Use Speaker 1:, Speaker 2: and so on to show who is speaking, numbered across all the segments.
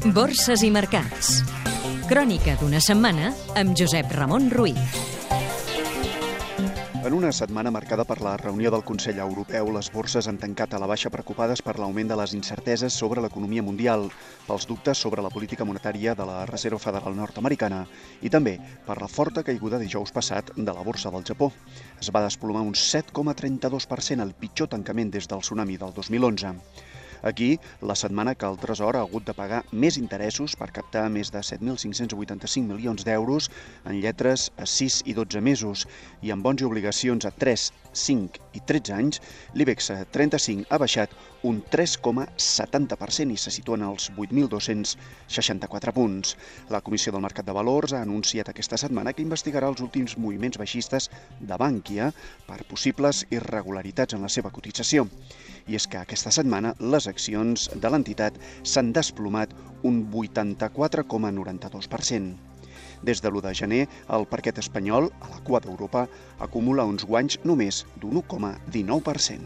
Speaker 1: Borses i mercats. Crònica d'una setmana amb Josep Ramon Ruiz.
Speaker 2: En una setmana marcada per la reunió del Consell Europeu, les borses han tancat a la baixa preocupades per l'augment de les incerteses sobre l'economia mundial, pels dubtes sobre la política monetària de la Reserva Federal nord-americana i també per la forta caiguda dijous passat de la borsa del Japó. Es va desplomar un 7,32%, el pitjor tancament des del tsunami del 2011. Aquí, la setmana que el Tresor ha hagut de pagar més interessos per captar més de 7.585 milions d'euros en lletres a 6 i 12 mesos i en bons i obligacions a 3, 5 i 13 anys, l'IBEX 35 ha baixat un 3,70% i se situa en els 8.264 punts. La Comissió del Mercat de Valors ha anunciat aquesta setmana que investigarà els últims moviments baixistes de Bànquia per possibles irregularitats en la seva cotització. I és que aquesta setmana les accions de l'entitat s'han desplomat un 84,92%. Des de l'1 de gener, el parquet espanyol, a la cua d'Europa, acumula uns guanys només d'un 1,19%.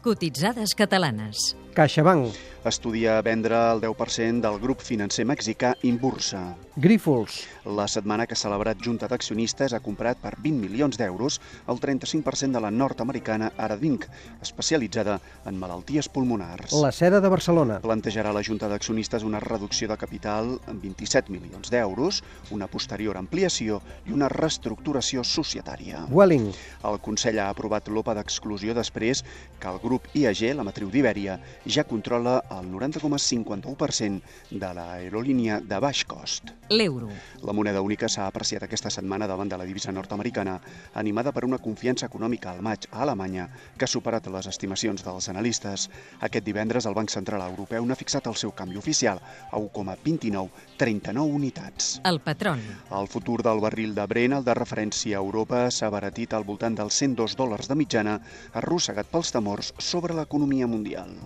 Speaker 1: Cotitzades catalanes.
Speaker 3: CaixaBank,
Speaker 2: Estudia vendre el 10% del grup financer mexicà Inbursa.
Speaker 3: Grífols,
Speaker 2: La setmana que ha celebrat Junta d'Accionistes ha comprat per 20 milions d'euros el 35% de la nord-americana Aradinc, especialitzada en malalties pulmonars.
Speaker 3: la seda de Barcelona,
Speaker 2: Plantejarà la Junta d'Accionistes una reducció de capital en 27 milions d'euros, una posterior ampliació i una reestructuració societària.
Speaker 3: Welling,
Speaker 2: El Consell ha aprovat l'OPA d'exclusió després que el grup IAG, la matriu d'Ibèria, ja controla el 90,51% de l'aerolínia de baix cost.
Speaker 1: L'euro.
Speaker 2: La moneda única s'ha apreciat aquesta setmana davant de la divisa nord-americana, animada per una confiança econòmica al maig a Alemanya que ha superat les estimacions dels analistes. Aquest divendres el Banc Central Europeu n'ha fixat el seu canvi oficial a 1,2939 unitats.
Speaker 1: El patron.
Speaker 2: El futur del barril de Brent, el de referència a Europa, s'ha abaratit al voltant dels 102 dòlars de mitjana, arrossegat pels temors sobre l'economia mundial.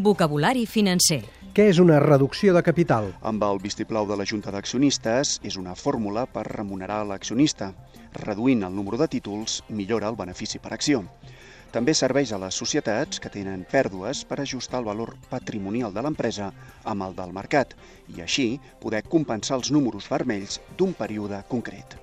Speaker 1: Vocabulari financer.
Speaker 3: què és una reducció de capital?
Speaker 2: Amb el vistiplau de la Junta d'Accionistes, és una fórmula per remunerar l'accionista. Reduint el número de títols, millora el benefici per acció. També serveix a les societats que tenen pèrdues per ajustar el valor patrimonial de l'empresa amb el del mercat i així poder compensar els números vermells d'un període concret.